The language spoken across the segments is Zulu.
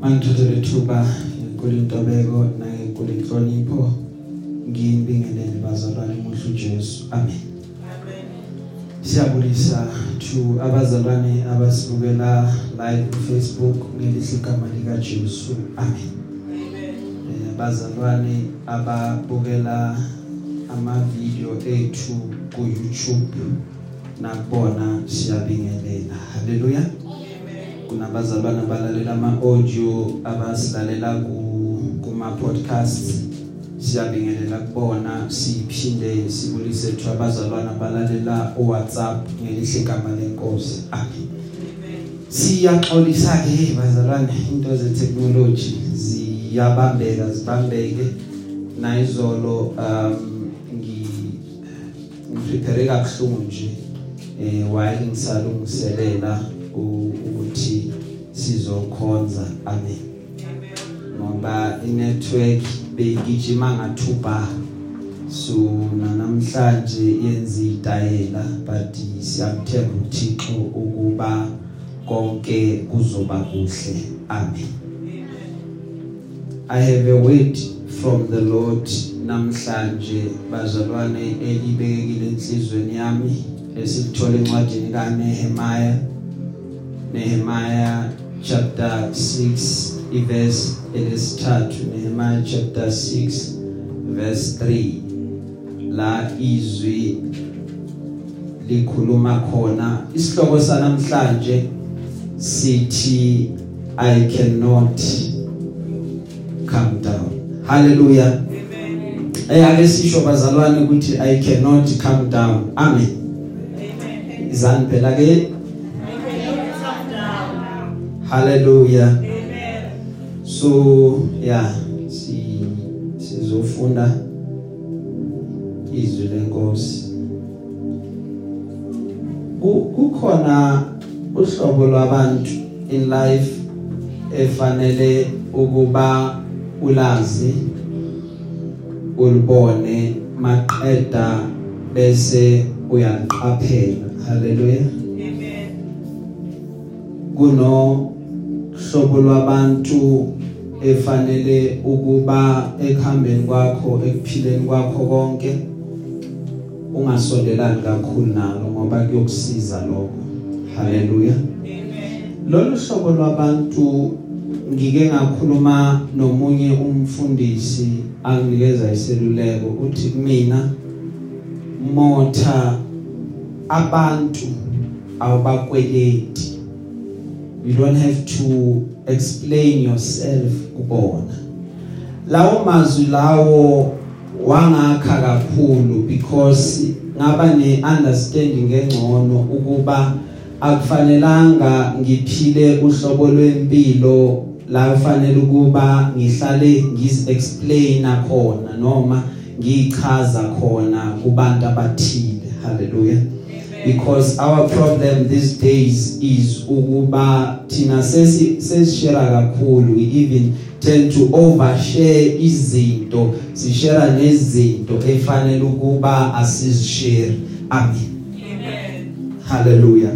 mangithothele ithuba enkulu intobeko nankulu inhlonipho ngiyibingelele bazalwane muhle uJesu amen. Siyabulisa to abazalwane abasibukela live ku Facebook ngelihle igama lika Jesu. Amen. Eh, abazalwane ababukela ama video ethu ku YouTube. Nakubona siyabingelela. Haleluya. Kunabazalwane abalalela ama audio abasilalela ku kuma podcasts siyabingelela kubona siphinde sibulise ethu abazalwane abalalela o WhatsApp ngelihle igama lenkosi. Amen siyaxolisa ke bazalwane into ze technology ziyabambeka zibambeke. Nayizolo um ngi ngiprepare kabuhlungu nje eh while ngisalungiselela sizokhonza amen. Ngoba inetwork beyigijima ngathuba so namhlanje yenza itayela but siyamthemba uThixo ukuba konke kuzoba kuhle. Amen. I have a word from the Lord. Namhlanje bazalwane elibekile enhlizweni yami esilithola encwadini kaNehemiah. Nehemiah chapter 6 iverse elesithathu Nehemiah chapter 6 verse 3 la izwi likhuluma khona. Isihloko sanamhlanje sithi I cannot come down. Hallelujah. Eh ake sisho bazalwane ukuthi I cannot come down. Amen. Izani phela ke? Hallelujah. So yeah si sizofunda izwi lenkosi. Ku- kukhona uhlobo lwabantu in life efanele ukuba ulazi ulibone maqeda bese uyaqaphela haleluya kuno hlobo lwabantu efanele ukuba ekuhambeni kwakho ekuphileni kwakho konke ungasondelani kakhulu nalo ngoba kuyokusiza lokho. Haleluya. Lolu hlobo lwabantu ngike ngakhuluma nomunye umfundisi anginikeza iseluleko uthi kumina motha abantu awubakweleti. You don't have to explain yourself kubona. Lawo mazwi lawo wangakha kakhulu because ngaba neunderstanding engcono ukuba akufanelanga ngiphile uhlobo lwempilo la kufanele ukuba ngihlale ngiz explaina khona noma ngichaza khona kubantu abathile. Hallelujah. Because our problem these days is ukuba thina sesi sesishare kakhulu. We even tend to overshare izinto sishare nezinto efanele ukuba asizishare amen. Hallelujah.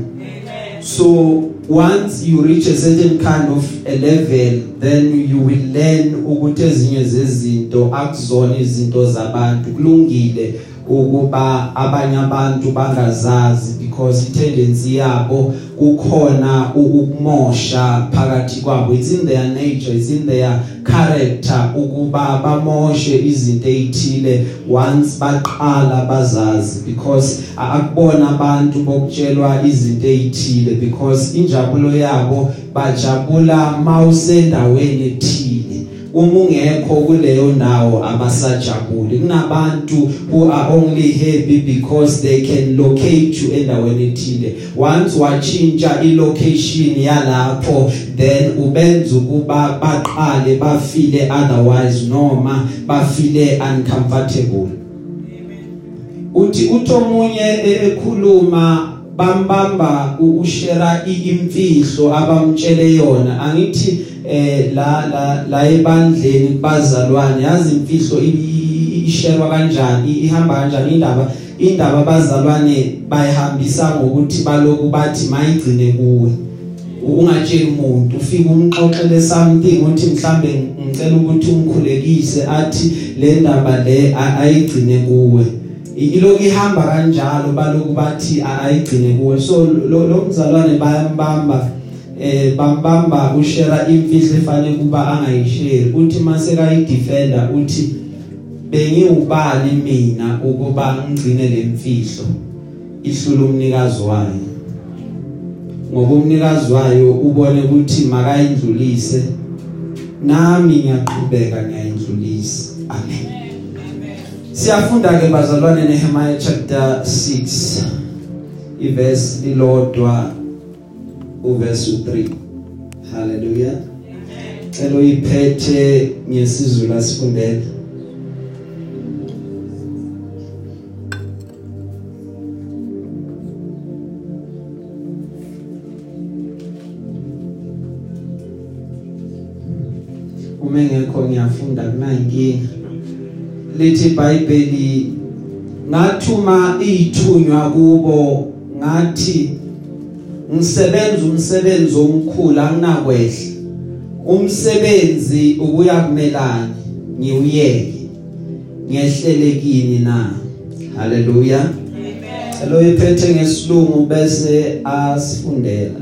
So once you reach a certain kind of a level then you will learn ukuthi ezinye zezinto akuzona izinto zabantu. Kulungile ukuba abanye abantu bangazazi because itendency yabo kukhona ukumosha phakathi kwabo. It's in their nature it's in their character ukuba bamoshe izinto ezithile once baqala bazazi because akubona abantu bokutshelwa izinto ezithile because injabulo yabo bajabula mawusendaweni ethile. Uma ungekho kuleyo ndawo abasajabuli kunabantu who are only happy because they can locate you endaweni ethile. Once wachinja ilocation yalapho then ubenza ukuba baqale bafile otherwise noma bafile uncomfortable. Uthi uTomunye ekhuluma bambamba ushare imfihlo abamtshele yona angithi eh la la la ebandleni bazalwane yazi imfihlo isherwa kanjani ihamba kanjani indaba indaba abazalwane bayihambisa ngokuthi baloku bathi mayigcine kuwe. Ungatsheli umuntu ufike umxoxele something uthi mhlambe ngicela ukuthi umkhulekise athi le ndaba le ayigcine kuwe. Iloku ihamba kanjalo baloku bathi ayigcine kuwe. So lo mzalwane bayambamba eh bambamba ushare imfihlo efanele kuba angayishare uthi mase kayidefender uthi bengiwubani mina ukuba ngigcine lemfihlo ihlula umnikazi wayo. Ngoba umnikazi wayo ubone ukuthi makayindlulise nami ngiyaqhubeka ngiyayindlulisa. Amen. Siyafunda ke bazalwane Nehemiah chapter 6 iverse lilodwa uverse 3 haleluya cela uyiphethe ngesizulu asifundele uma engekho ngiyafunda kunayinkinga lithi iBhayibheli ngathuma ithunywa kubo ngathi ngisebenza umsebenzi omkhulu anginakwehla. Umsebenzi ukuya kumelana ngiuyeke ngehlelekini na? Haleluya amen. Lo iphethe ngesilungu bese asifundela.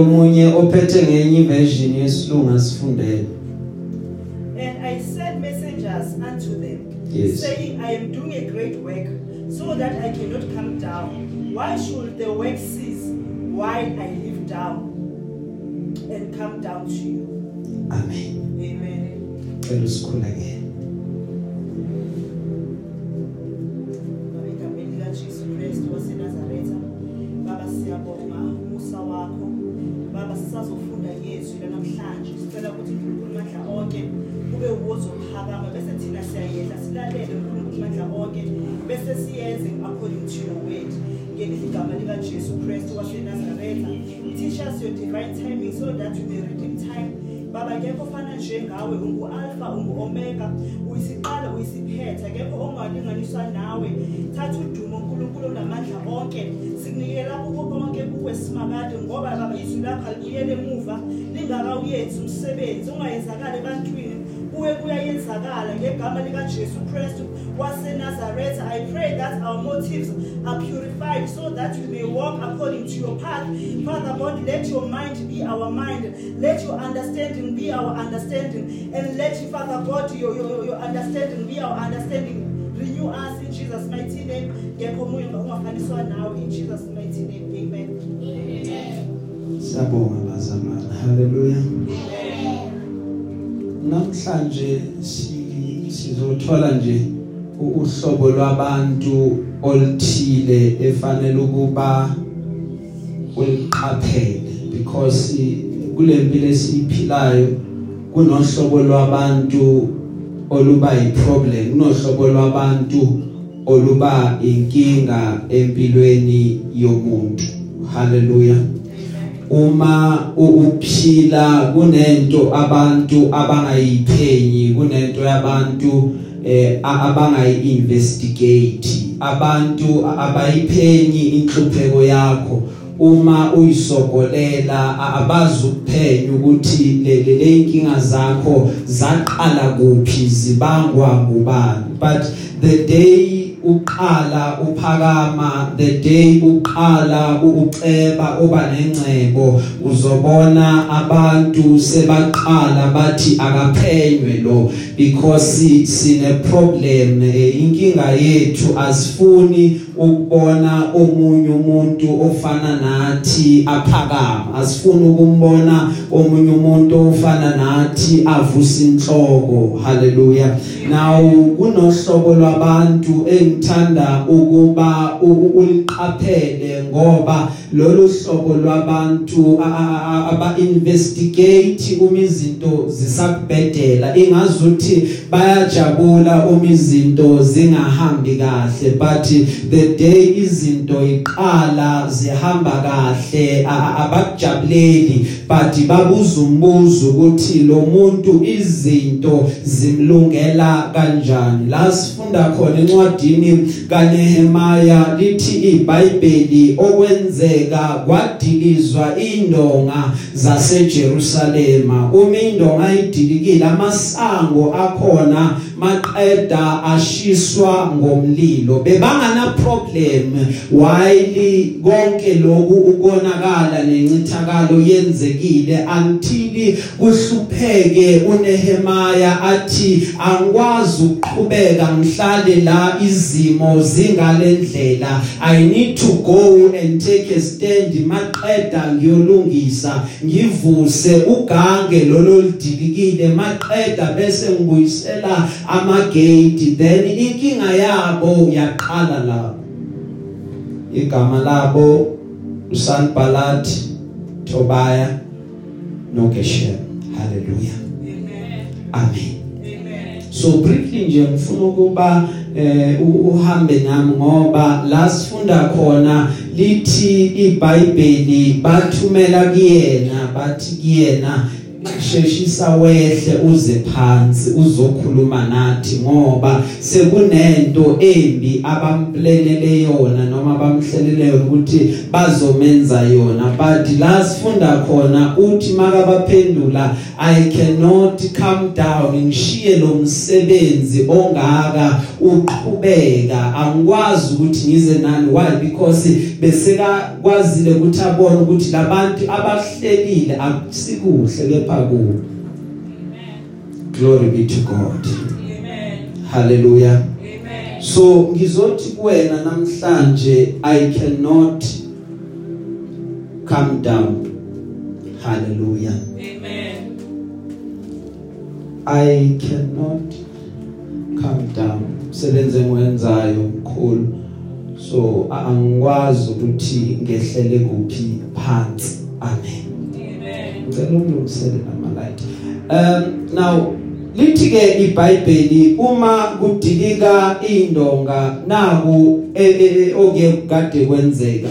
Amen. Cela omunye ophethe ngenye version yesilungu asifundele. And I sent messengers unto them yes. saying I am doing a great work so that I cannot come down. Why should the work cease while I live down and come down to you? Amen. Amen. Cela usikhuleke. Bese siyenze according to your word. Ngelithi igama lika Jesu Christ waseNazaretha teach us your divine timing so that we may redeem time. Baba ngekho fana njengawe ungu alpha ungu omega uyisiqala uyisiphethe ngekho ongalinganiswa nawe. Thatha udumo uNkulunkulu namandla onke. Sikunikela kubo bonke kuwe simakade ngoba baba izwi lakho alibuyele emuva. Lingakawuyenzi umsebenzi ungayenzakala ebantwini. Kuwe kuyayenzakala ngegama lika Jesu Kristu waseNazaretha I pray that our motives are purified so that we may walk according to your path. Father God let your mind be our mind. Let your understanding be our understanding. And let Father God your your, your understanding be our understanding. Renew us in Jesus mighty name. Ngekho umoya ungafaniswa nawe in Jesus mighty name. Amen. Amen Siyabonga bazalwane haleluya amen namhlanje sizothola nje uhlobo lwabantu oluthile efanele ukuba uliqaphele because kulempilo esiphilayo kunohlobo lwabantu oluba yiproblem kunohlobo lwabantu oluba inkinga empilweni yomuntu. Haleluya uma uphila kunento abantu abangayiphenyi kunento yabantu eh abangayi-investigate. Abantu abayiphenyi inhlupheko yakho. Uma uyisokolela abazi ukuphenya ukuthi le inkinga zakho zaqala kuphi zibangwa ngubani. But the day uqala uphakama the day uqala uceba oba nengcebo uzobona abantu sebaqala bathi akaphenywe lo because sine problem. Inkinga yethu asifuni ukubona omunye umuntu ofana nathi aphakama asifuni ukumbona omunye umuntu ofana nathi avusa inhloko. Haleluya now kunohlobo lwabantu engithanda ukuba uliqaphele ngoba lolu hlobo lwabantu aba investigate uma izinto zisakubhedela. Ingazuthi bayajabula uma izinto zingahambi kahle but the the day izinto iqala zihamba kahle abakujabuleli. But babuza umbuzo ukuthi lo muntu izinto zimlungela kanjani? La sifunda khona encwadini kaNehemaya lithi iBhayibheli okwenzeka kwadilizwa indonga zaseJerusalema. Uma indonga idilikile amasango akhona maqeda ashiswa ngomlilo. Bebangana problem while konke lokhu ukonakala nencithakalo yenzekile until kuhlupheke uNehemaya athi angikwazi ukuqhubeka ngihlale la izimo zingalendlela. I need to go and take a stand maqeda ngiyolungisa ngivuse ugange lolo lidilikile maqeda bese ngibuyisela amagate then inkinga yabo yaqala lapho. Igama labo uSanballat Tobaya noGeshem haleluya Amen. amen Amen. so briefly nje ngifuna ukuba eh uhambe nami ngoba la sifunda khona lithi iBhayibheli bathumela kuyena bathi kuyena sheshisa wehle uze phansi uzokhuluma nathi ngoba sekunento embi abamplenele yona noma bamhlelele ukuthi bazomenza yona. But la sifunda khona uthi makabaphendula i cannot come down ngishiye lo msebenzi ongaka uqhubeka. Angikwazi ukuthi ngize nani. Why? Because beseka kwazile ukuthi abone ukuthi labantu abahlelile akusikuhle kepha kubo. Glory be to god. Amen. hallelujah. Amen. so ngizothi kuwena namhlanje i cannot come down. Hallelujah. Amen. i cannot come down. Sebenze ngwenzayo mkhulu. So angikwazi ukuthi ngehlele kuphi phansi. Amen. Amen. ngicela ukulungisele ama light um now lithi ke iBhayibheli uma kudilika indonga naku oke kade kwenzeka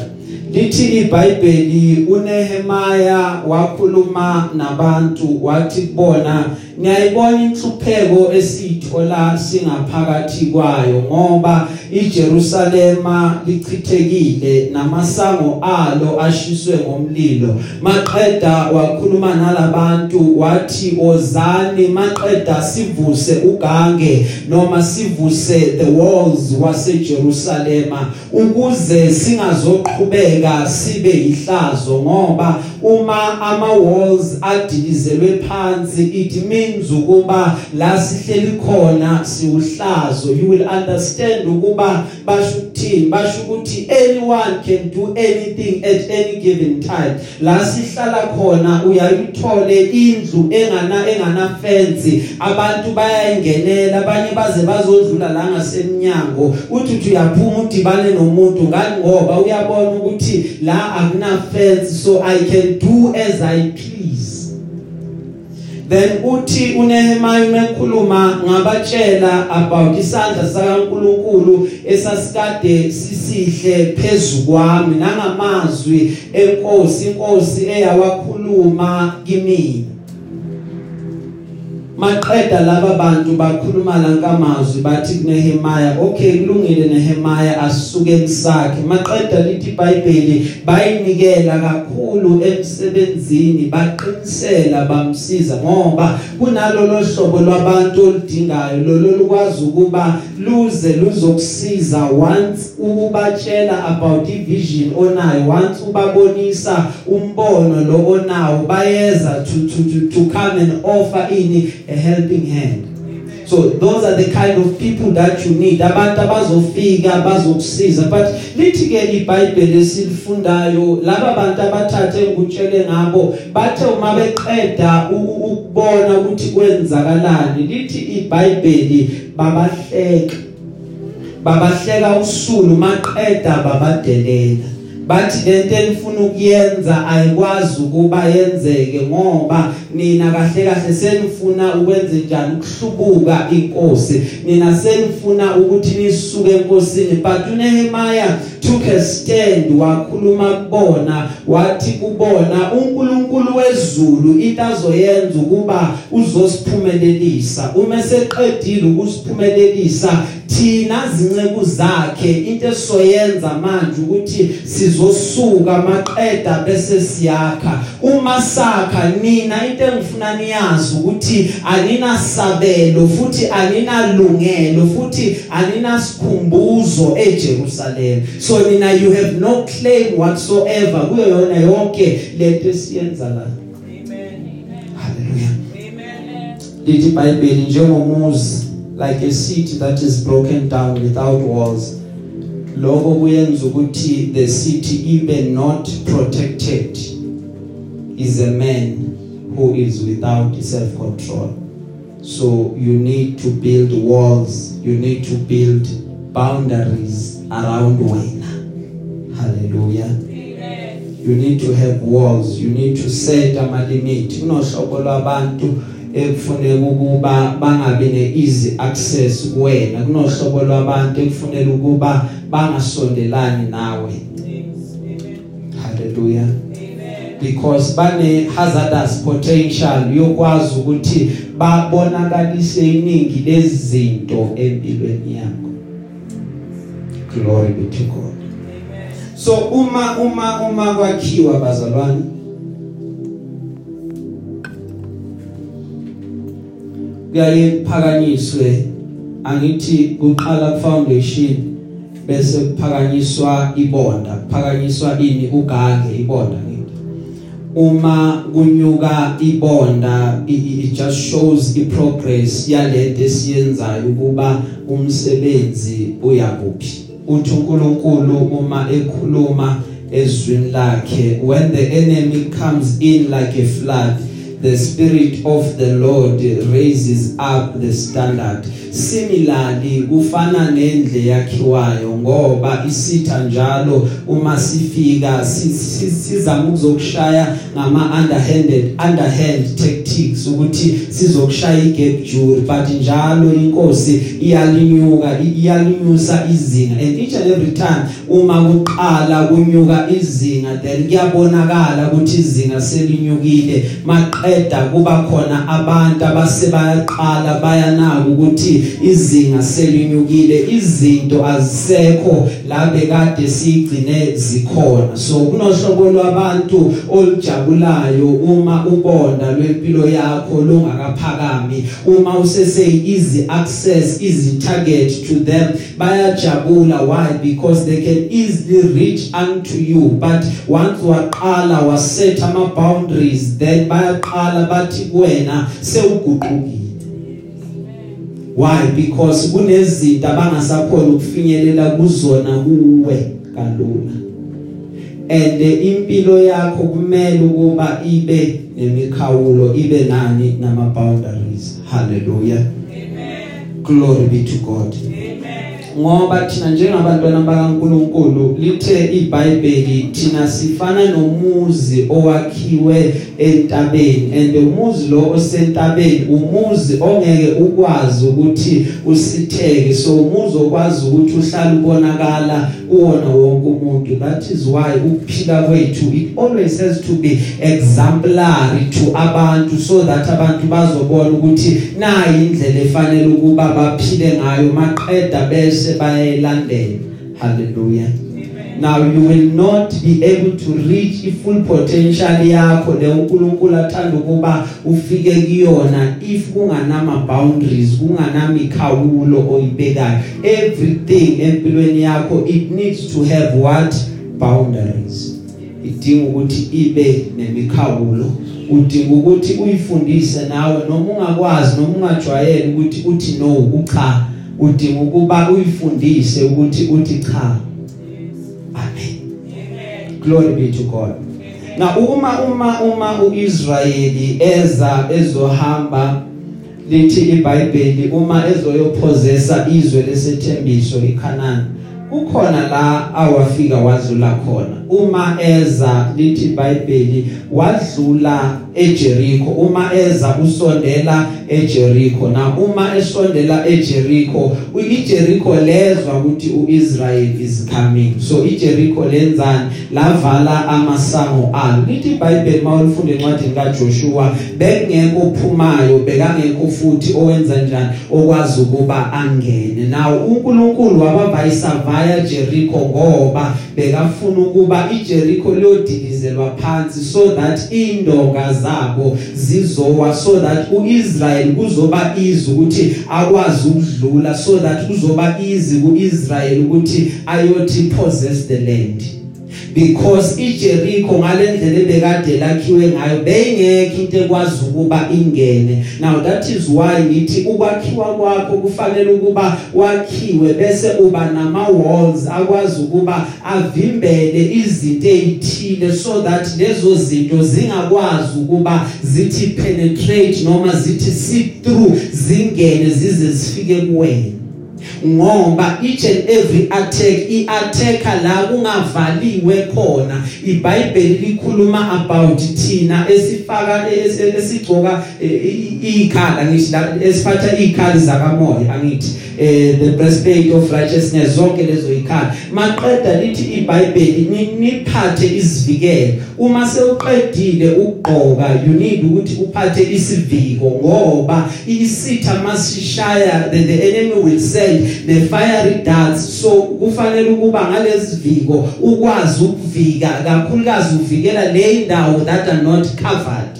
lithi iBhayibheli uNehemaya wakhuluma nabantu wathi kubona ngiyayibona inhlupheko esithola singaphakathi kwayo ngoba iJerusalema lichithekile namasango alo ashiswe ngomlilo. Maqeda wakhuluma nalabantu wathi ozani maqeda sivuse ugange noma sivuse the walls waseJerusalema ukuze singazoqhubeka sibe ihlazo ngoba uma ama walls adilizelwe phansi it means ukuba la sihleli khona siuhlazo you will understand ukuba basho ukuthini basho ukuthi anyone can do anything at any given time. La sihlala khona uyayithole indlu engana engana fence. Abantu bayayingenela abanye baze bazodlula la ngasemnyango. Uthi uthi uyaphuma udibane nomuntu ngani ngoba uyabona ukuthi la akuna fence so i can do as i please. Then uthi uNehemiah umekhuluma ngabatshela about isandla sakaNkuluNkulu esasikade sisihle phezukwami nangamazwi enkosi inkosi eyawakhuluma kimi. Maqeda laba bantu bakhuluma lankamazwi bathi kuNehemiah okay kulungile Nehemiah asisuke kusakhe maqeda lithi iBhayibheli bayinikela kakhulu emsebenzini baqinisela bamsiza ngoba kunalolo hlobo lwabantu oludingayo lolo lukwazi ukuba luze luzokusiza once ukubatshela about ivision onayo once ubabonisa umbono lo onawo bayeza to to to, to come and offer in a helping hand. So those are the kind of people that you need. Abantu abazofika bazokusiza but lithi ke iBhayibheli esilifundayo laba bantu abathathe ngutshele ngabo bathe uma beqeda ukubona ukuthi kwenzakalani lithi iBhayibheli babahleka. Babahleka usulu maqeda babadelela. Bathi lento enifuna ukuyenza ayikwazi ukuba yenzeke ngoba nina kahle kahle senifuna ukwenza njani? Ukuhlubuka inkosi. Nina senifuna ukuthi nisuke enkosini. But uNehemiah took a stand wakhuluma kubona wathi kubona uNkulunkulu wezulu into azoyenza ukuba uzosiphumelelisa. Uma seqedile ukusiphumelelisa thina zinceku zakhe into esoyenza manje ukuthi sizosuka maqeda bese siyakha uma sakha nina into engifuna niyazi ukuthi aninasabelo futhi aninalungelo futhi aninasikhumbuzo eJerusalem so nina you have no claim whatsoever kuyo yona yonke lento esiyenza la Amen. haleluya Amen. lithi iBhayibheli njengomuzi like a city that is broken down without walls lokho kuyenza ukuthi the city ibe not protected is a man who is without self control so you need to build walls you need to build boundaries around wena. Hallelujah. Amen. you need to have walls you need to set ama limit kunohlobo lwabantu ekufuneka ukuba bangabe neeasy access kuwena. Kunohlobo lwabantu ekufuneka ukuba bangasondelani nawe Amen. haleluya Amen. because bane hazardous potential yokwazi ukuthi babonakalise iningi lezinto empilweni yakho glory be to God Amen. So uma uma uma kwakhiwa bazalwane kuyaye kuphakanyiswe angithi kuqala foundation bese kuphakanyiswa ibonda kuphakanyiswa ini ugange ibonda uma kunyuka ibonda it just shows i progress yalento esiyenzayo ukuba umsebenzi uyakuphi. Uthi uNkulunkulu uma ekhuluma ezwini lakhe when the enemy comes in like a flood the spirit of the lord raises up the standard. Similarly kufana nendle yakhiwayo ngoba isitha njalo uma sifika si- si- sizama ukuzokushaya ngama underhanded underhand tactics ukuthi sizokushaya igap jury. But njalo inkosi iyalinyuka i- iyalinyusa izinga. And each and every time uma kuqala kunyuka izinga then kuyabonakala ukuthi izinga selinyukile. Maqeda kuba khona abantu abasebayaqala bayanaka ukuthi izinga selinyukile. Izinto azisekho la bekade sigcine zikhona. So kunohlobo lwabantu olujabulayo uma ubonda lwempilo yakho lungakaphakami uma usese easy access easy target to them bayajabula. Why? Because they can easily reach unto you but once waqala waset ama boundaries then bayaqala bathi kuwena sewuguqukile. Why? Because kunezinto abangasakhona ukufinyelela kuzona kuwe kalula. And impilo yakho kumele ukuba ibe nemikhawulo ibe nani nama boundaries hallelujah. Amen. glory be to god. Amen. Ngoba thina njengabantwana bakaNkuluNkulu lithe iBhayibheli thina sifana nomuzi owakhiwe entabeni. And umuzi lo osentabeni umuzi ongeke ukwazi ukuthi usitheke. So umuzi okwazi ukuthi uhlale ubonakala uwona wonke umuntu that is why ukuphila kwethu it always has to be exemplary to abantu so that abantu bazobona ukuthi nayi indlela efanele ukuba baphile ngayo maqeda bese bayayilandela hallelujah. Now you will not be able to reach i full potential yakho le uNkulunkulu athanda ukuba ufike kuyona if kunganama boundaries kunganami khawulo oyibekayo. Everything empilweni yakho it needs to have what? Boundaries. Idinga ukuthi ibe nemikhawulo. Udinga ukuthi uyifundise nawe. Noma ungakwazi noma ungajwayele ukuthi uthi no ucha udinga ukuba uyifundise ukuthi uthi cha. Glory be to god. Na uma uma uma uIsrayeli eza ezohamba lithi iBhayibheli uma ezoyophozesa izwe lesethembiso iCanaan kukhona la awafika wadlula khona. Uma eza lithi iBhayibheli wadlula eJericho uma eza usondela eJericho. Na uma esondela eJericho iJericho lezwa ukuthi uIsrael is coming. So iJericho lenzani? Lavala amasango alo. Lithi iBhayibheli mawulifunde encwadini kaJoshua bekungekho ophumayo bekangekho futhi owenza njani? Okwazi ukuba angene. Nawo uNkulunkulu wabavayisavaya Jericho ngoba bekafuna ukuba iJericho liyodilizelwa phansi so that indonga zabo zizowa so that uIsrael kuzoba izi ukuthi akwazi ukudlula so that kuzoba easy kuIsrael ukuthi ayothi possess the land. Because iJericho ngalendlela ebekade lakhiwe ngayo beyingekho into ekwazi ukuba ingene. Now that is why ngithi ukwakhiwa kwakho kufanele ukuba wakhiwe bese uba nama walls akwazi ukuba avimbele izinto ezithile so that lezo zinto zingakwazi ukuba zithi penetrate noma zithi seep through zingene zize zifike kuwena. Ngoba each and every attack iattacka la kungavaliwe khona iBhayibheli likhuluma about thina esifaka esigcoka ikhala ngithi la esiphatha ikhali zakamoya angithi the breastplate of righteousness zonke lezo ikhala maqeda lithi iBhayibheli niphathe isivikelo. Uma sewuqedile ukugqoka you need ukuthi uphathe isiviko ngoba isitha masishaya the, enemy will send the fiery darts so kufanele ukuba ngalesiviko ukwazi ukuvika kakhulukazi uvikela le indawo that are not covered.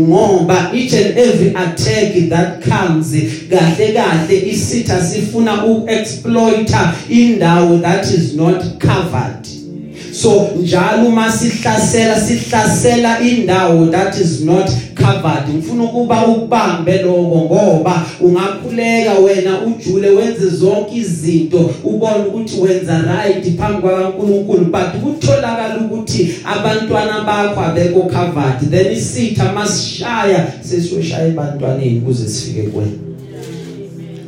Ngoba each and every attack that comes kahle kahle isitha sifuna ukuexploiter indawo that is not covered. So njalo uma sihlasela sihlasela indawo that is not covered ngifuna ukuba ukubambe lokho ngoba ungakhuleka wena ujule wenze zonke izinto ubone ukuthi wenza right phambi kwaNkulunkulu but kutholakala ukuthi abantwana bakho abekho covered. Then isitha masishaya sesiyoshaya ebantwaneni kuze sifike kuwena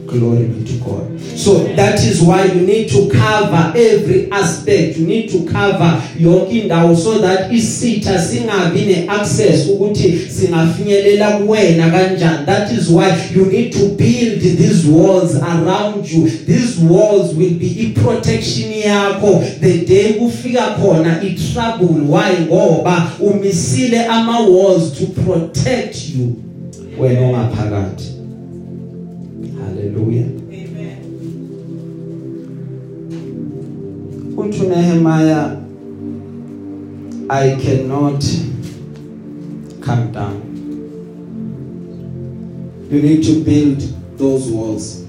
glory be to God. So that is why you need to cover every aspect. You need to cover yonke indawo so that isitha singabi neaccess ukuthi singafinyelela kuwena kanjani. That is why you need to build these walls around you. These walls will be i protection yakho. The day kufika khona i trouble why? Ngoba umisile ama walls to protect you wena ongaphakathi. Haleluya Amen. uthi Nehemiah I cannot come down. You need to build those walls.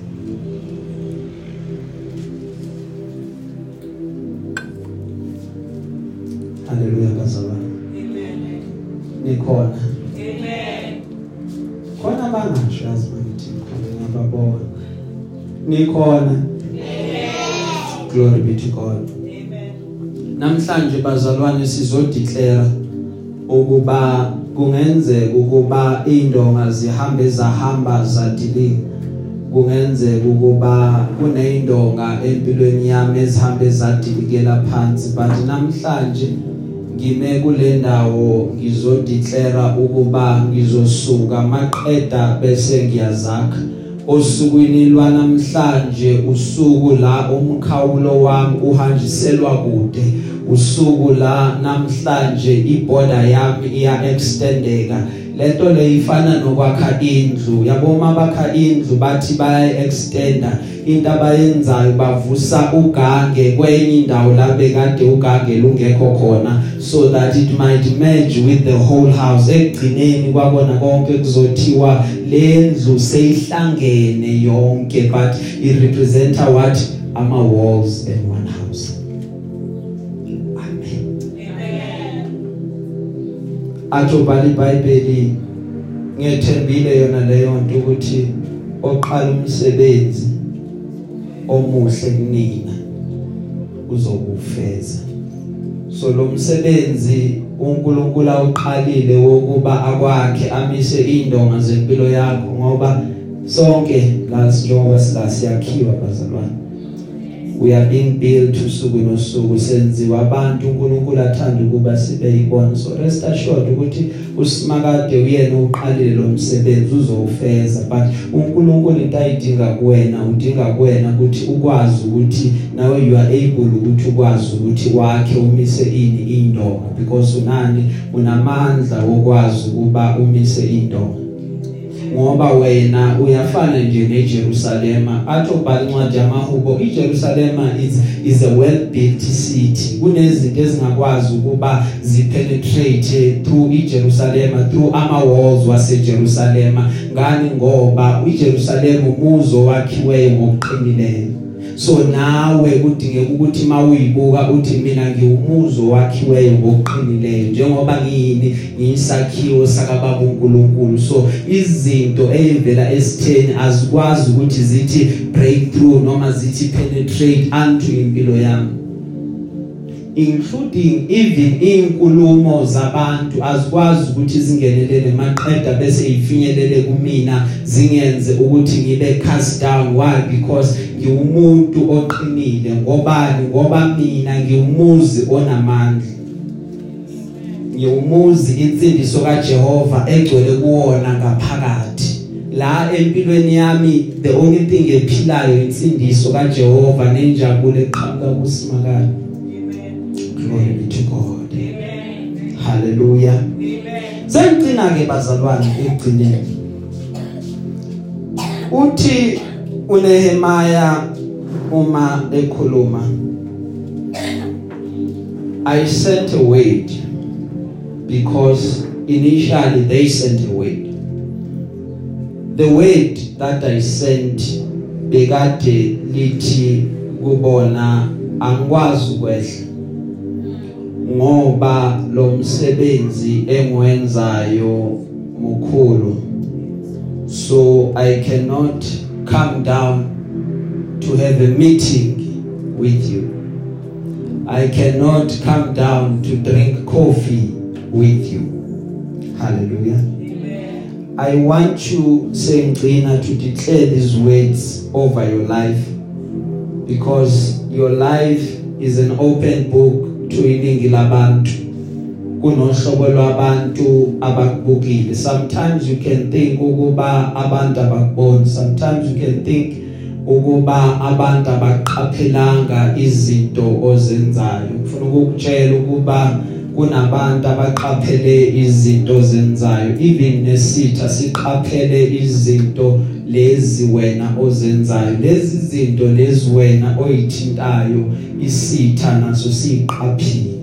Haleluya bazalwane Amen. nikhona nikhona. Glory be to god. Namhlanje bazalwane sizodeclare ukuba kungenzeka ukuba indonga zihambe zahamba zadilika kungenzeka ukuba kuneyindonga empilweni yami ezihambe zadilikela phansi. But namhlanje ngime kule ndawo ngizodeclare ukuba ngizosuka maqeda bese ngiyazakha. Osukwini lwanamhlanje usuku la umkhawulo wami uhanjiselwa kude. Usuku la namhlanje iborder yami iya extendeka lento le ifana nokwakha indlu. Yabo mabakha indlu bathi baya extenda into abayenzayo bavusa ugange. Kwenye indawo la bekade ugange lungekho khona so that it might merge with the whole house. Ekugcineni kwabona konke kuzothiwa lendlu seyihlangene yonke but it representa what? Ama walls in one house. Athi ubhala iBhayibheli ngethembile yona leyo nto ukuthi oqala umsebenzi omuhle kunina uzokufeza so lo msebenzi uNkulunkulu awuqalile wokuba akwakhe amise indonga zempilo yakho ngoba sonke la njengoba sila siyakhiwa bazalwane. We are being built usuku nosuku senziwa abantu uNkulunkulu athanda ukuba sibe yibona so rest assured ukuthi usimakade uyena uqalile lo msebenzi uzowufeza. But uNkulunkulu into ayidinga kuwena udinga kuwena ukuthi ukwazi ukuthi nawe you are able ukuthi ukwazi ukuthi wakhe umise ini indonga because unani unamandla wokwazi ukuba umise indonga ngoba wena uyafana nje neJerusalema. Athi ubhala incwadi yamahubo iJerusalema is is a well built city. Kunezinto ezingakwazi ukuba zipenetrate through iJerusalema through ama walls waseJerusalema. Ngani? Ngoba iJerusalema umuzo wakhiwe ngokuqinileyo. So nawe kudingeka ukuthi mawuyibuka uthi mina ngiwumuzo wakhiweyo ngokuqinileyo njengoba ngiyini? Ngiyisakhiwo sakababa uNkulunkulu. So izinto ezivela esitheni azikwazi ukuthi zithi breakthrough noma zithi penetrate unto impilo yami. Including even inkulumo zabantu azikwazi ukuthi zingenelele maqeda bese ifinyelele kumina zingenze ukuthi ngibe cast down. Why? Because ngiwumuntu oqinile. Ngobani? Ngoba mina ngiwumuzi onamandla. Ngiwumuzi insindiso kaJehova egcwele kuwona ngaphakathi. La empilweni yami the only thing ephilayo insindiso kaJehova nenjabulo eqhamuka kusimakala glory be to God Amen. hallelujah Amen. Sengcina ke bazalwane ekugcineni. Uthi uNehemaya uma ekhuluma I sent a word because initially they sent a word. The word that I sent bekade lithi kubona angikwazi ukwehla ngoba lo msebenzi engwenzayo mukhulu. So i cannot come down to have a meeting with you. I cannot come down to drink coffee with you. Hallelujah. Amen. i want you sengcina to declare these words over your life because your life is an open book to iningi labantu kunohlobo lwabantu abakubukile. Sometimes you can think ukuba abantu abakuboni. Sometimes you can think ukuba abantu abaqaphelanga izinto ozenzayo. Ngifuna ukukutshela ukuba kunabantu abaqaphele izinto ozenzayo. Even nesitha siqaphele izinto lezi wena ozenzayo lezi zinto lezi wena oyithintayo isitha naso siqaphile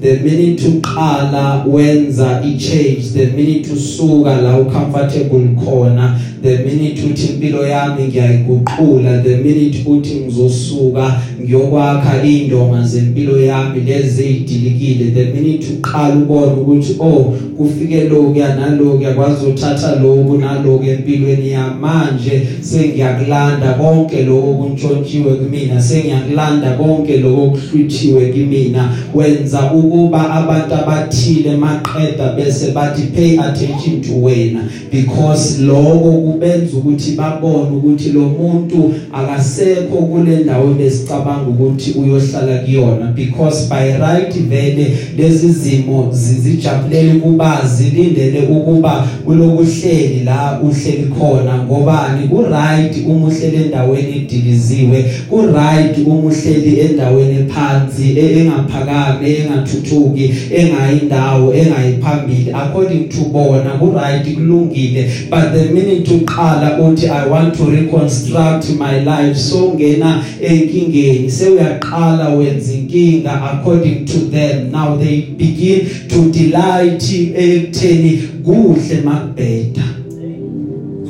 the minute uqala wenza i-change the minute usuka la ucomfortable khona the minute uthi impilo yami ngiyayiguqula the minute uthi ngizosuka ngiyokwakha indonga zempilo yami lezi ezidilikile the minute uqala ubone ukuthi oh kufike lokuya nalokuya kwazothatha lokhu naloku empilweni yami manje sengiyakulanda konke lokho kuntshontshiwe kumina sengiyakulanda konke lokho kuhlwithiwe kimina. Wenza ukuba abantu abathile maqeda bese bathi pay attention to wena because lokho kubenza ukuthi babone ukuthi lo muntu akasekho kule ndawo besicabanga ukuthi uyohlala kuyona because by right vele lezi zimo zizijabulela ukuba zilindele ukuba ulokuhleli la uhleli khona ngobani? Ku right uma uhleli endaweni ediliziwe. Ku right uma uhleli endaweni phansi engaphakame engathuthuki engayindawo engayiphambili according to bona ku right kulungile. But the minute uqala uthi i want to reconstruct my life so ngena enkingeni sewuyaqala wenza inkinga according to them. Now they begin to delight ekutheni kuhle makubheda.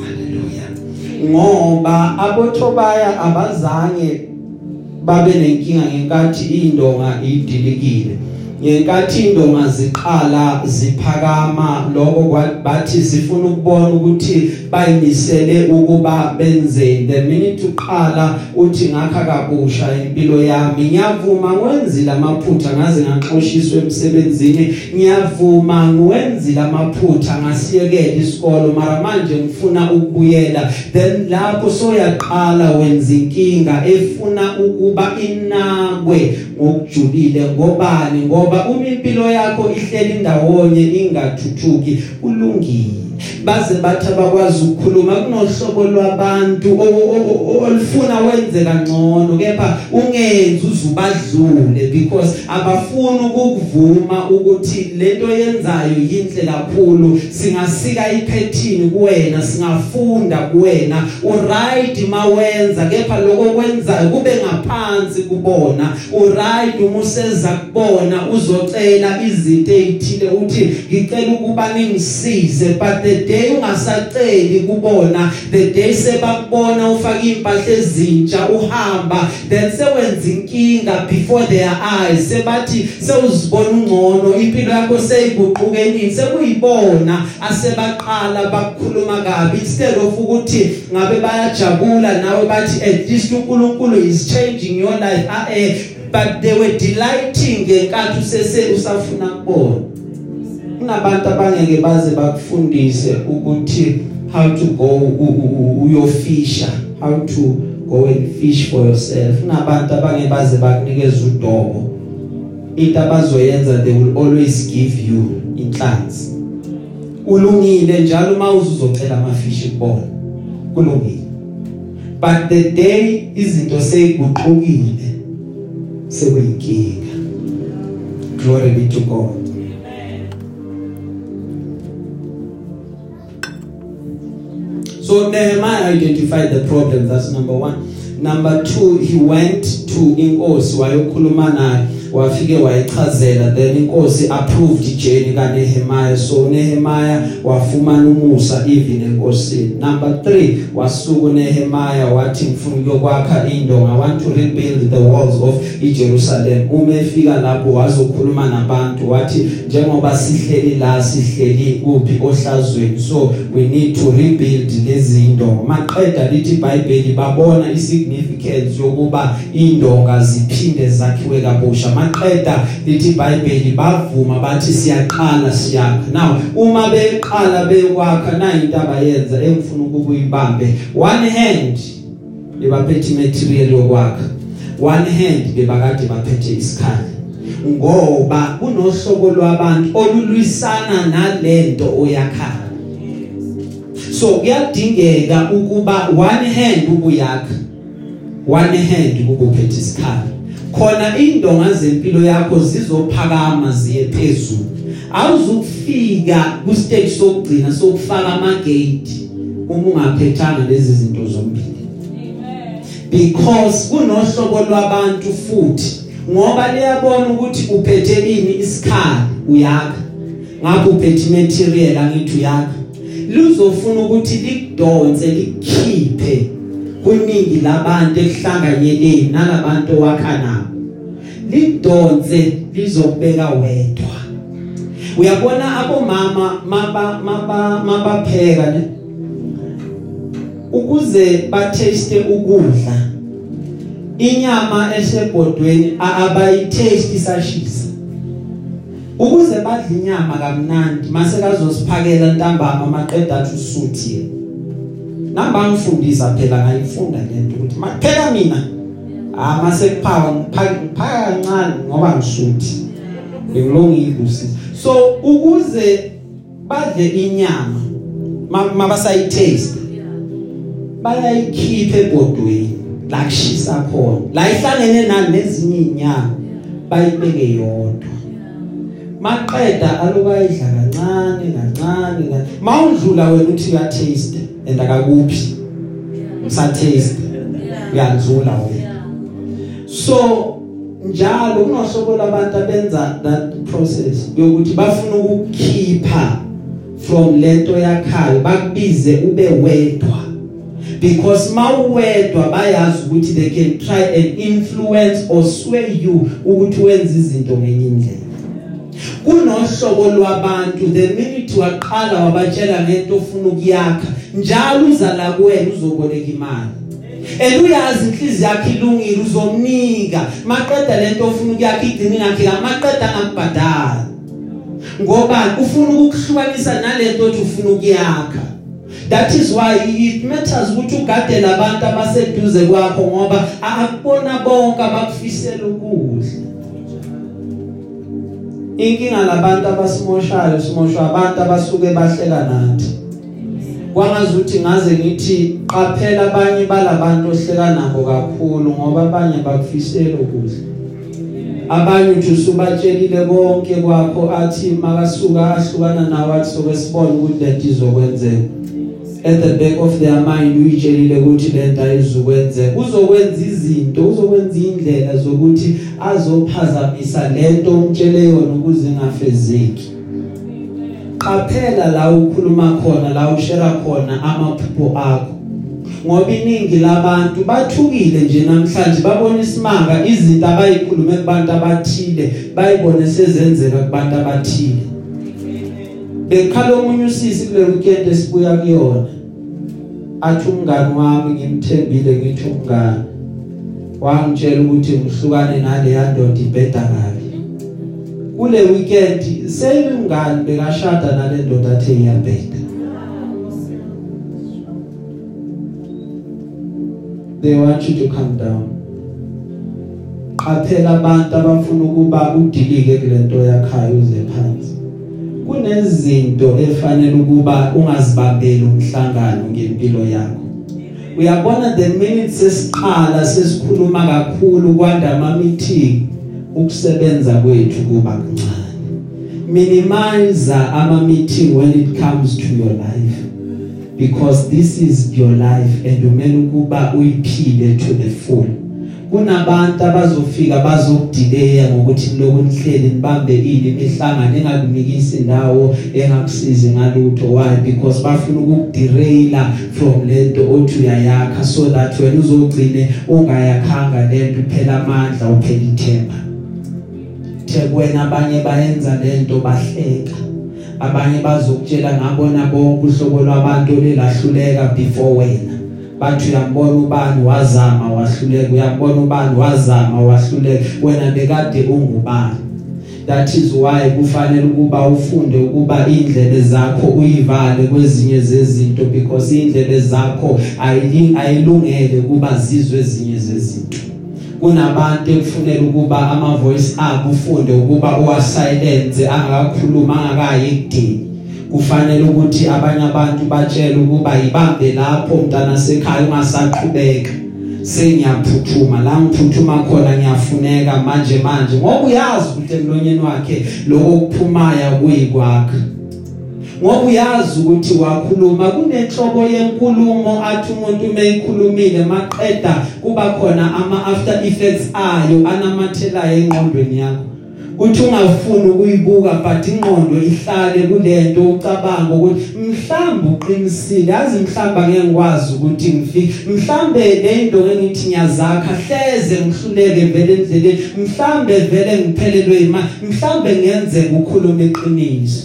Haleluya ngoba abothobaya abazange babe nenkinga ngenkathi indonga idilikile. Ngenkathi indonga ziqala ziphakama lokho bathi sifuna ukubona ukuthi bayimisele ukuba benzeni the minute uqala uthi ngakha kabusha impilo yami. Ngiyavuma ngwenzile amaphutha ngaze ngaxoshiswa emsebenzini. Ngiyavuma ngwenzile amaphutha ngasiyekela isikolo mara manje ngifuna ukubuyela. Then lapho soyaqala wenza inkinga efuna ukuba inakwe ngokujulile ngobani? Ngoba uma impilo yakho ihleli ndawonye ingathuthuki. Ulungile baze bathi abakwazi ukukhuluma kunohlobo lwabantu o- o- o- olufuna wenze kangcono kepha ungenzi uzubadlule because abafuni ukuvuma ukuthi lento yenzayo yinhle kakhulu. Singasika iphethini kuwena singafunda kuwena. Uright mawenza kepha lokho kwenzayo kube ngaphansi kubona. Uright uma useza kubona uzocela izinto ezithile uthi ngicela ukuba ningisize but the day ungasaceli kubona. The day sebakubona ufaka impahla ezintsha uhamba. Then sewenza inkinga before their eyes. Sebathi sewuzibona ungcono impilo yakho seyiguqukenini sekuyibona asebaqala bakukhuluma kabi. Instead of ukuthi ngabe bayajabula nawe bathi at least uNkulunkulu is changing your life. Ah eh but they were delighting ngenkathi usese usafuna kubona. Kunabantu abangeke baze bakufundise ukuthi how to go u- u- u- uyofisha how to go and fish for yourself. Kunabantu abangeke baze bakunikeza udobo. Into abazoyenza they will always give you inhlanzi. Ulungile njalo uma uzocela amafishi kubona kulungile. But the day izinto seyiguqukile sekuyinkinga glory be to God. So Nehemiah identified the problem. That's number 1 number 2 he went to inkosi wayokhuluma naye. Wafike wayichazela then inkosi approved ijeni kaNehemiah. So Nehemiah wafumana umusa even enkosini. Number 3 wasuku Nehemiah wathi ngifuna ukuyokwakha indonga. I want to rebuild the walls of iJerusalem uma efika lapho wazokhuluma nabantu wathi njengoba sihleli la sihleli kuphi ohlazweni so we need to rebuild lezi indonga maqeda lithi iBhayibheli babona isignificance yokuba indonga ziphinde zakhiwe kabusha. Maqeda lithi iBhayibheli bavuma bathi siyaqala siyakha. Now uma beqala bekwakha na into abayenza engifuna ukuyibambe one hand bebaphethe material yokwakha one hand bebakade baphethe isikhali. Ngoba kunohlobo lwabantu olulwisana nalento oyakhayo. So kuyadingeka ukuba one hand ukuyakha one hand ukuphethe isikhali khona indonga zempilo yakho zizophakama ziye phezulu. Awuzukufika ku stage sokugcina sokufaka ama gate uma ungaphethanga lezi zinto zombili. Because kunohlobo lwabantu futhi ngoba liyabona ukuthi uphethe ini isikhali uyakha. Ngapho uphethe material angithi uyakha. Luzofuna ukuthi likudonse likhiphe kuningi labantu ekuhlanganyeleni nalabantu wakha nabo. Lidonse lizobeka wedwa. Uyabona abomama maba maba mabapheka ne ukuze bataste ukudla inyama esebhodweni abayitaste sashisa. Ukuze badle inyama kamnandi mase kazosiphakela ntambama maqeda usuthi namba ngifundisa phela ngayifunda lento ukuthi maphela mina ah mase kuphaka ngiphaka kancane ngoba ngisuthi. Ngilungile usi so ukuze badle inyama mabasayitaste bayayikhipha ebhodweni la kushisa khona. La ihlangene nani nezinye inyama bayibeke yodwa. Maqeda alokayidla kancane kancane mawudlula wena uthi uya taste and akakuphi usa taste uyadlula wena. So njalo kunohlobo labantu abenza that process yokuthi bafuna ukukhipha from lento yakhayo bakubize ube wedwa. Because mawuwedwa bayazi ukuthi they can try and influence or sway you ukuthi wenze izinto ngenye indlela. Kunohlobo lwabantu the minute waqala wabatshela ngento ofuna ukuyakha njalo uzala kuwena uzoboleka imali. And uyazi inhliziyo yakhe ilungile uzomnika. Maqeda lento ofuna ukuyakha idini yakhe maqeda angakubhadala ngoba ufuna ukuhlukanisa nalento othi ufuna ukuyakha. That is why it matters ukuthi ugade labantu abaseduze kwakho ngoba akubona bonke abakufisela ukudla. Inkinga labantu abasimoshayo simoshwa abantu abasuke bahleka nathi. Kwangazuthi ngaze ngithi qaphela abanye balabantu ohleka nabo kakhulu ngoba abanye bakufisela ukudla abanye uthi usubatshelile konke kwakho athi makasuka ahlukana nawe athi sokwesibona ukuthi lento izokwenzeka. At the back of their mind uyitshelile ukuthi lento ayizukwenzeka uzokwenza izinto uzokwenza indlela zokuthi azophazamisa lento umtshele yona ukuze ingafezeki. Qaphela la ukhuluma khona la ushare khona amaphupho akho. Ngoba iningi labantu bathukile nje namhlanje babona isimanga izinto abayikhulume kubantu abathile bayibone sezenzeka kubantu abathile. Bekhala omunye usisi kule weekend esibuya kuyona. Athi umngani wami ngimthembile ngithi umngani. Wangitshela ukuthi ngihlukane nale yandoda ibheda kabi. Kule weekend seyingani bekashada nale ndoda athe iyabheda. They want you to calm down. Qaphela abantu abafuna ukuba udilike kulento yakhayo uze phansi. Kunezinto efanele ukuba ungazibambeli umhlangano ngempilo yakho. Uyabona the minutes sesiqala sesikhuluma kakhulu kwanda ama meeting ukusebenza kwethu kuba kuncane. Minimize ama meeting when it comes to your life because this is your life and umele ukuba uyiphile to the full. Kunabantu abazofika bazokudileya ngokuthi lokho nihleli nibambe ini imihlangano engakunikisi indawo engakusizi ngalutho. Why? Because bafuna ukukuderaila from lento othi uyayakha so that wena uzogcine ungayakhanga lento phela amandla uphela ithemba. Thekwena abanye bayenza lento bahleka. Abanye bazokutshela ngabona bonke uhlobo lwabantu lelahluleka before wena. Bathi uyambona ubani wazama wahluleka? Uyambona ubani wazama wahluleka? Wena bekade ungubani? That is why kufanele ukuba ufunde ukuba indlebe zakho uyivale kwezinye zezinto because indlebe zakho ayilungele kuba zizwe ezinye zezinto. Kunabantu ekufunela ukuba ama voice abo ufunde ukuba uwa silence angakakhuluma angakayi ekudeni. Kufanele ukuthi abanye abantu batshele ukuba ibambe lapho mntana sekhaya ungasaqhubeka. Sengiyaphuthuma la ngiphuthuma khona ngiyafuneka manje manje ngoba uyazi ukuthi emlonyeni wakhe lokho kuphumayo kuyikwakhe. Ngoba uyazi ukuthi wakhuluma kunenhlobo yenkulumo athi umuntu meyikhulumile maqeda kuba khona ama after effects ayo anamathelayo engqondweni yakho. Uthi ungafuni ukuyibuka but ingqondo ihlale kulento ucabanga ukuthi mhlawumbe uqinisile. Yazi mhlawumbe ngeke ngikwazi ukuthi ngifike. Mhlawumbe le into engithi ngiyazakha hleze ngihluleke vele endleleni. Mhlawumbe vele ngiphelelwe imali mhlawumbe ngenzeka ukukhuluma iqiniso.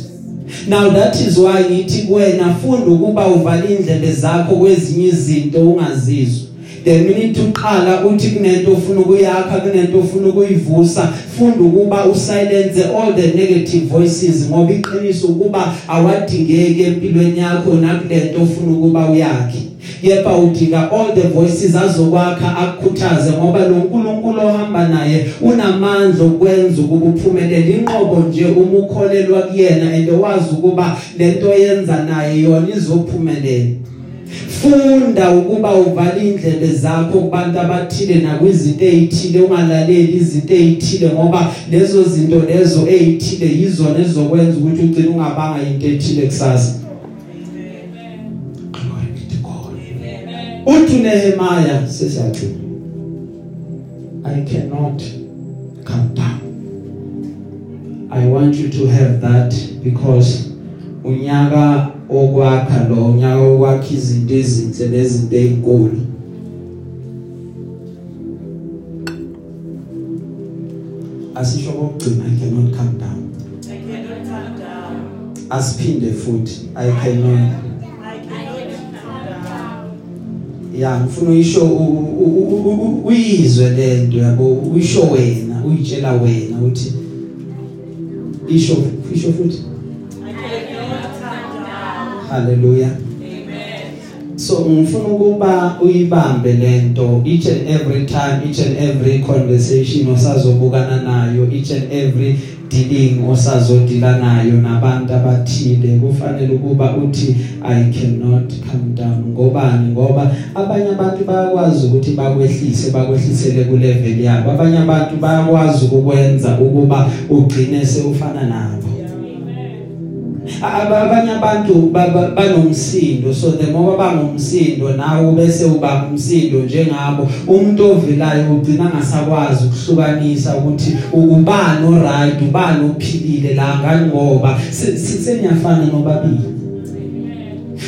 Now that is why ngithi kuwena funda ukuba uvale indlebe zakho kwezinye izinto ungazizwa. The minute uqala uthi kunento ofuna ukuyakha kunento ofuna ukuyivusa. Funda ukuba usilence all the negative voices ngoba iqiniso ukuba awadingeki empilweni yakho nakulento ofuna ukuba uyakhe. Yepha udinga all the voices azokwakha akukhuthaze ngoba lo nkulunkulu ohamba naye unamandla okwenza ukuba uphumelele. Inqobo nje uma ukholelwa kuyena and wazi ukuba lento yenza naye yona izophumelela. Funda ukuba uvale indlebe zakho kubantu abathile nakwizinto ezithile ungalaleli izinto ezithile ngoba lezo zinto lezo ezithile yizona ezokwenza ukuthi ugcine ungabanga into ethile kusasa. Uthi Nehemiah sesathi I cannot come down. I want you to have that because unyaka okwakha lo unyaka okwakha izinto ezinhle nezinto ezinkulu asisho kokugcina I cannot come down. Asiphinde futhi i cannot I cannot come down. ya ngifuna uyisho u- u- u- u- uyizwe lento yabo? Uyisho wena uyitshela wena uthi isho isho futhi. Haleluya so ngifuna ukuba uyibambe lento each and every time each and every conversation osazobukana nayo each and every dealing osazodila nayo nabantu abathile kufanele ukuba uthi i cannot come down. Ngobani? Ngoba abanye abantu bayakwazi ukuthi bakwehlise bakwehlisele ku level yabo. Abanye abantu bayakwazi ukukwenza ukuba ugcine sewufana nabo Aba- abanye abantu ba- ba- banomsindo so the more bangumsindo nawe bese uba umsindo njengabo. Umuntu ovelayo ugcina ngasakwazi ukuhlukanisa ukuthi ubani oright ubani ophilile la ngani ngoba. Se- se- seniyafana nobabili.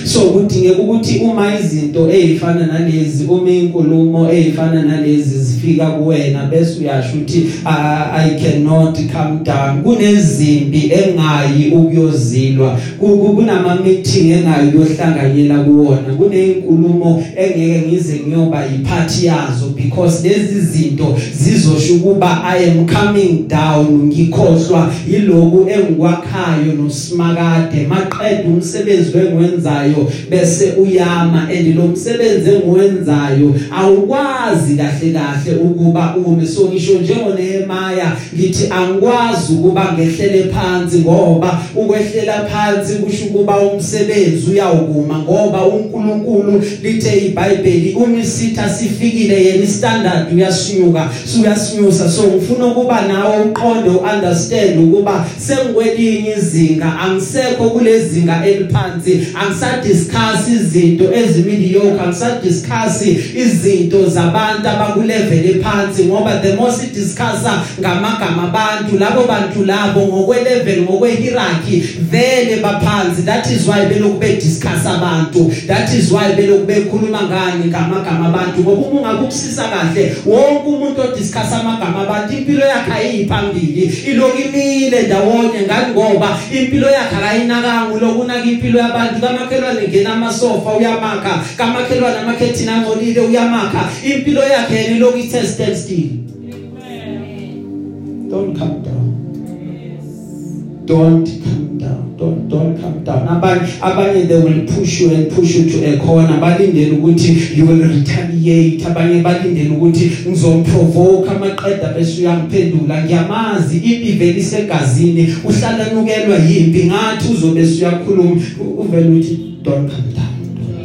So kudingeka ukuthi uma izinto ezifana nalezi uma inkulumo ezifana nalezi zifika kuwena bese uyasho ukuthi "Ah, i cannot come down. Kunezimbi engayi ukuyozilwa. Ku- ku- kunama meeting engayi yohlanganyela kuwona. Kunezinkulumo engeke ngize ngiyoba yiphathi yazo because lezi zinto zizosho ukuba i am coming down. Ngikhohlwa yiloku engikwakhayo nosimakade. Maqeda umsebenzi wengiwenzayo. Bese uyama and lo msebenzi engiwenzayo awukwazi kahle kahle ukuba ume. So ngisho njengoNehemaya ngithi angikwazi ukuba ngehlele phansi ngoba ukwehlela phansi kusho ukuba umsebenzi uyawukuma ngoba uNkulunkulu lithe iBhayibheli umisitha sifikile yena istandard uyasinyuka suyasinyusa so ngifuna ukuba nawe uqonde uunderstand ukuba sengikwelinye izinga angisekho kulezinga eliphansi angisadiscuss izinto ezimiliyoko angisadiscuss izinto zabantu abakulevel ephansi ngoba the more sidiscussa ngamagama abantu labo bantu labo ngokwelevel ngokwehierarchy vele baphansi. That is why beloku bediscuss abantu. That is why beloku bekhuluma ngani ngamagama abantu. Ngoba uma ungakukusisa kahle wonke umuntu odiscuss amagama abantu impilo yakhe ayiphambili iloku imile ndawonye ngani ngoba impilo yakhe akayinakanga lokunaka impilo yabantu kamakhelwane. Ngena amasofa uyamakha kamakhelwane amakhethini angcolile uyamakha impilo yakhe yena iloku ithe stand still don't come down. Don't come down. Don't don't come down. Abanye abanye they will push you and push you to a corner. Balindele ukuthi you will retaliate. Abanye balindele ukuthi ngizomprovoke amaqeda bese uyangiphendula. Ngiyamazi impi vele isegazini. Uhlala nukelwa yimpi. Ngathi uzobe uyakhuluma U- uvela uthi don't come down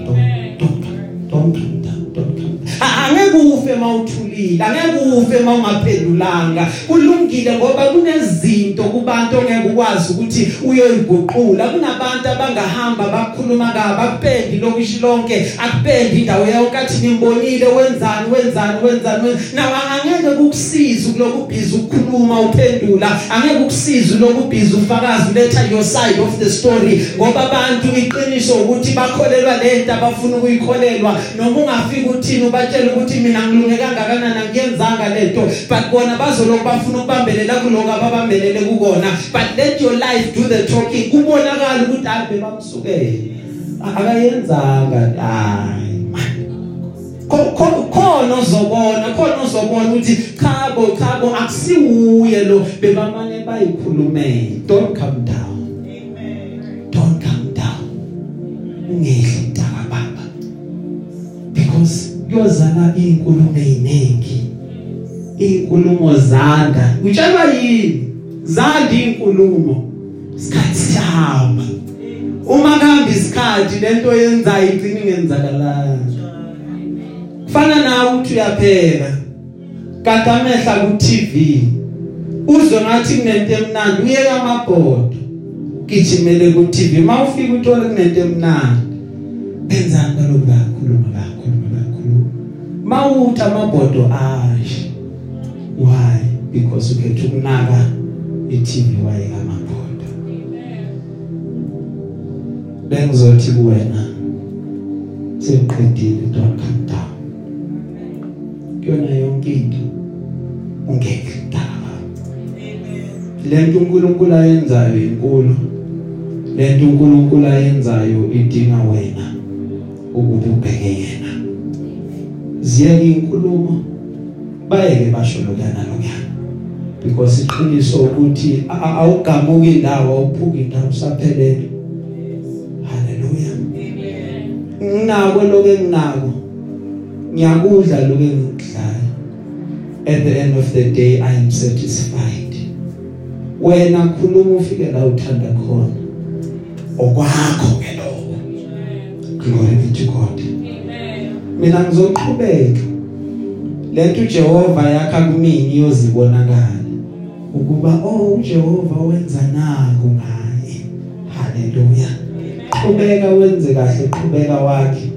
don't don't don't don't come down don't come down A- angeke ufe mawuthulile angeke ufe mawungaphendulanga. Kulungile ngoba kunezinto kubantu ongeke ukwazi ukuthi uyoyiguqula. Kunabantu abangahamba bakhuluma ngaba akupendi lokusho lonke akupendi indawo yayo kathi nimbonile wenzani wenzani wenzani nawe angeke kukusiza kuloku busy ukukhuluma uphendula. Angeke kukusiza loku busy ufakazi uletha your side of the story. Ngoba abantu iqiniso ukuthi bakholelwa lento abafuna ukuyikholelwa. Noma ungafika uthini ubatshela ukuthi mina ngilunge kangakanani angiyenzanga lento but bona bazoloku bafuna ukubambelela kuloko ababambelele kukona. But let your life do the talking. Kubonakala ukuthi abe bamsukele akayenzanga hayi Kho- kho- khona ozobona khona ozobona ukuthi khabo khabo akusiwuye lo. Bebamane bayikhulumela don't come down. Amen. don't come down. Ungehli mntaka baba. Because kuyozala inkulumo eziningi inkulumo zanda. Utshelwa yini? Zanda inkulumo. Isikhathi sihamba. Uma kuhamba isikhathi lento yenzayo igcina ingenzakalanga. Kufana nawe uthi uyapheka kade amehla ku TV uzwe ngathi kunento emnandi uyeka amabhodo. Gijimele ku TV mawufika uthole kunento emnandi benzani kaloku bayakhuluma bayakhuluma bayakhuluma mawuthi amabhodo ashe why? Because ukhetha ukunaka iTV wayeka amabhodo bengizothi kuwena seqedile don't come down. Kuyona yonke into ungeke Amen. lento uNkulunkulu ayenzayo inkulu lento uNkulunkulu ayenzayo idinga wena ukuba ubheke yena. Ziyeke inkulumo bayeke basho lokana lokana because iqiniso ukuthi awugamuki indawo awuphuki indawo saphelele haleluya nginako lokho enginako ngiyakudla lokho engikudlayo. At the end of the day i am satisfied. Wena khuluma ufike la uthanda khona. Okwakho ke lokho. Glory be to god. Mina ngizoqhubeka lento uJehova yakha kumini iyozibonakala ukuba oh uJehova wenza naku ngaye. Haleluya. Qhubeka wenze kahle qhubeka wakhe.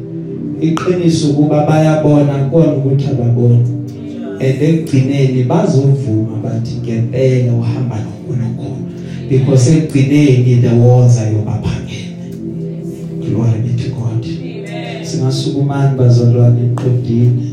Iqiniso ukuba bayabona kona ukuthi ababona and ekugcineni bazovuma bathi ngempela uhamba noNkulunkulu because ekugcineni the walls ayobaphakeme glory be to god singasukuma bazalwane eqedini